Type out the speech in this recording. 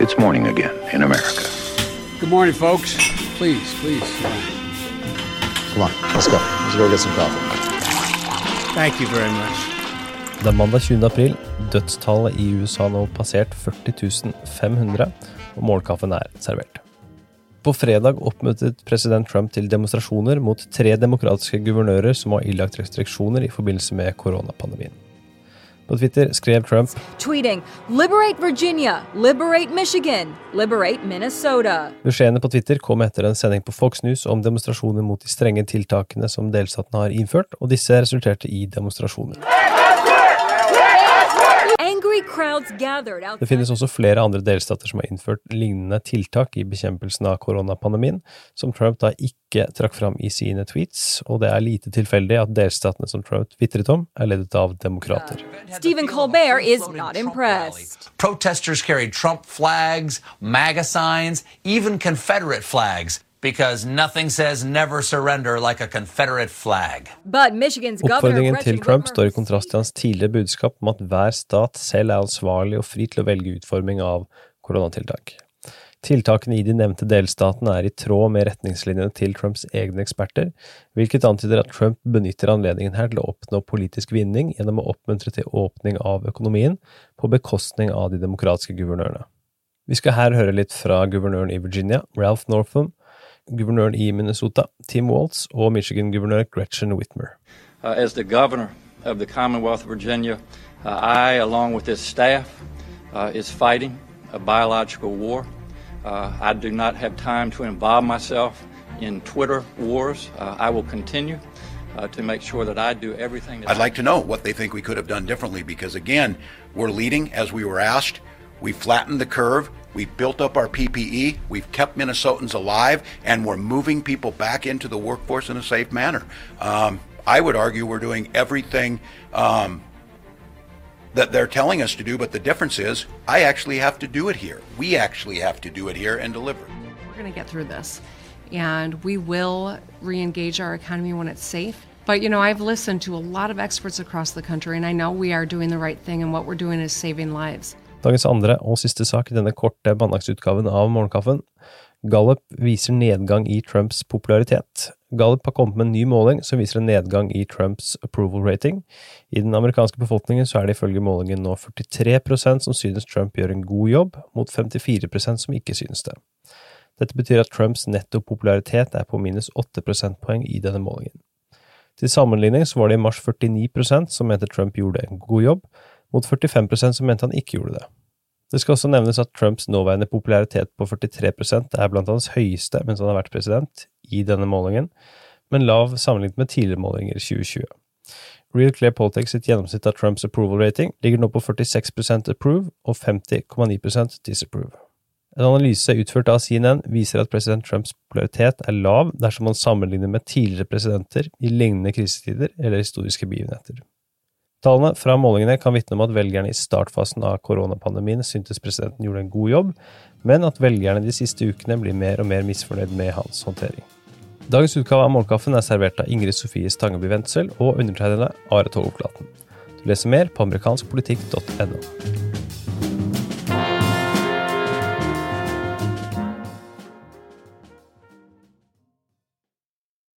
It's morning again in America. Good morning, folks. Please, please. Come on, let's go. Let's go get some coffee. Thank you very much. Det er mandag 20. april. Dødstallet i USA nå passert 40 500, og målkaffen er servert. På fredag oppmøtet president Trump til demonstrasjoner mot tre demokratiske guvernører som har ilagt restriksjoner i forbindelse med koronapandemien. På Twitter skrev Trump tweeting, Liberate Virginia, liberate Michigan, liberate Minnesota. Beskjedene på Twitter kom etter en sending på Fox News om demonstrasjoner mot de strenge tiltakene som delstatene har innført, og disse resulterte i demonstrasjoner. Det finnes også flere andre delstater som har innført lignende tiltak i bekjempelsen av koronapandemien, som Trump da ikke trakk fram i sine tweets, og det er lite tilfeldig at delstatene som Trump tvitret om, er ledet av demokrater. Stephen Colbert is not impressed. Protesters carried Trump flags, MAGA signs, even Confederate flags. Because nothing says never surrender like a Confederate flag. Oppfordringen til Trump står i kontrast til hans tidligere budskap om at hver stat selv er ansvarlig og fri til å velge utforming av koronatiltak. Tiltakene i de nevnte delstatene er i tråd med retningslinjene til Trumps egne eksperter, hvilket antyder at Trump benytter anledningen her til å oppnå politisk vinning gjennom å oppmuntre til åpning av økonomien på bekostning av de demokratiske guvernørene. Vi skal her høre litt fra guvernøren i Virginia, Ralph Northam, guvernøren i Minnesota, Tim Waltz, og Michigan-guvernør Gretchen Whitmer. Uh, as the governor of the Commonwealth of Virginia, uh, I, along with this staff, uh, is fighting a biological war. Uh, I do not have time to involve myself in Twitter wars. Uh, I will continue. Uh, to make sure that I do everything. I'd like to know what they think we could have done differently because, again, we're leading as we were asked. We flattened the curve. We've built up our PPE. We've kept Minnesotans alive, and we're moving people back into the workforce in a safe manner. Um, I would argue we're doing everything um, that they're telling us to do, but the difference is I actually have to do it here. We actually have to do it here and deliver. We're going to get through this, and we will re engage our economy when it's safe. But you know, I've listened to a lot of experts across the country, and I know we are doing the right thing, and what we're doing is saving lives. Dagens andre og siste sak i denne korte mandagsutgaven av Morgenkaffen. Gallup viser nedgang i Trumps popularitet. Gallup har kommet med en ny måling som viser en nedgang i Trumps approval rating. I den amerikanske befolkningen så er det ifølge målingen nå 43% som synes Trump gjør en god jobb, mot 54% som ikke synes det. Dette betyr at Trumps netto popularitet er på minus 8 prosentpoeng i denne målingen. Til sammenligning så var det i mars 49% som mente Trump gjorde en god jobb, mot 45% som mente han ikke gjorde det. Det skal også nevnes at Trumps nåværende popularitet på 43 er blant hans høyeste mens han har vært president, i denne målingen, men lav sammenlignet med tidligere målinger i 2020. Real Clear Politics sitt gjennomsnitt av Trumps approval rating ligger nå på 46% approve og 50,9% disapprove. En analyse utført av CNN viser at president Trumps popularitet er lav dersom man sammenligner med tidligere presidenter i lignende krisetider eller historiske begivenheter. Tallene fra målingene kan vitne om at velgerne i startfasen av koronapandemien syntes presidenten gjorde en god jobb, men at velgerne de siste ukene blir mer og mer misfornøyd med hans håndtering. Dagens utgave av Morgenkaffen er servert av Ingrid Sofie Stangeby Wendsel og undertegnede Are Togoflaten. Du leser mer på amerikanskpolitikk.no.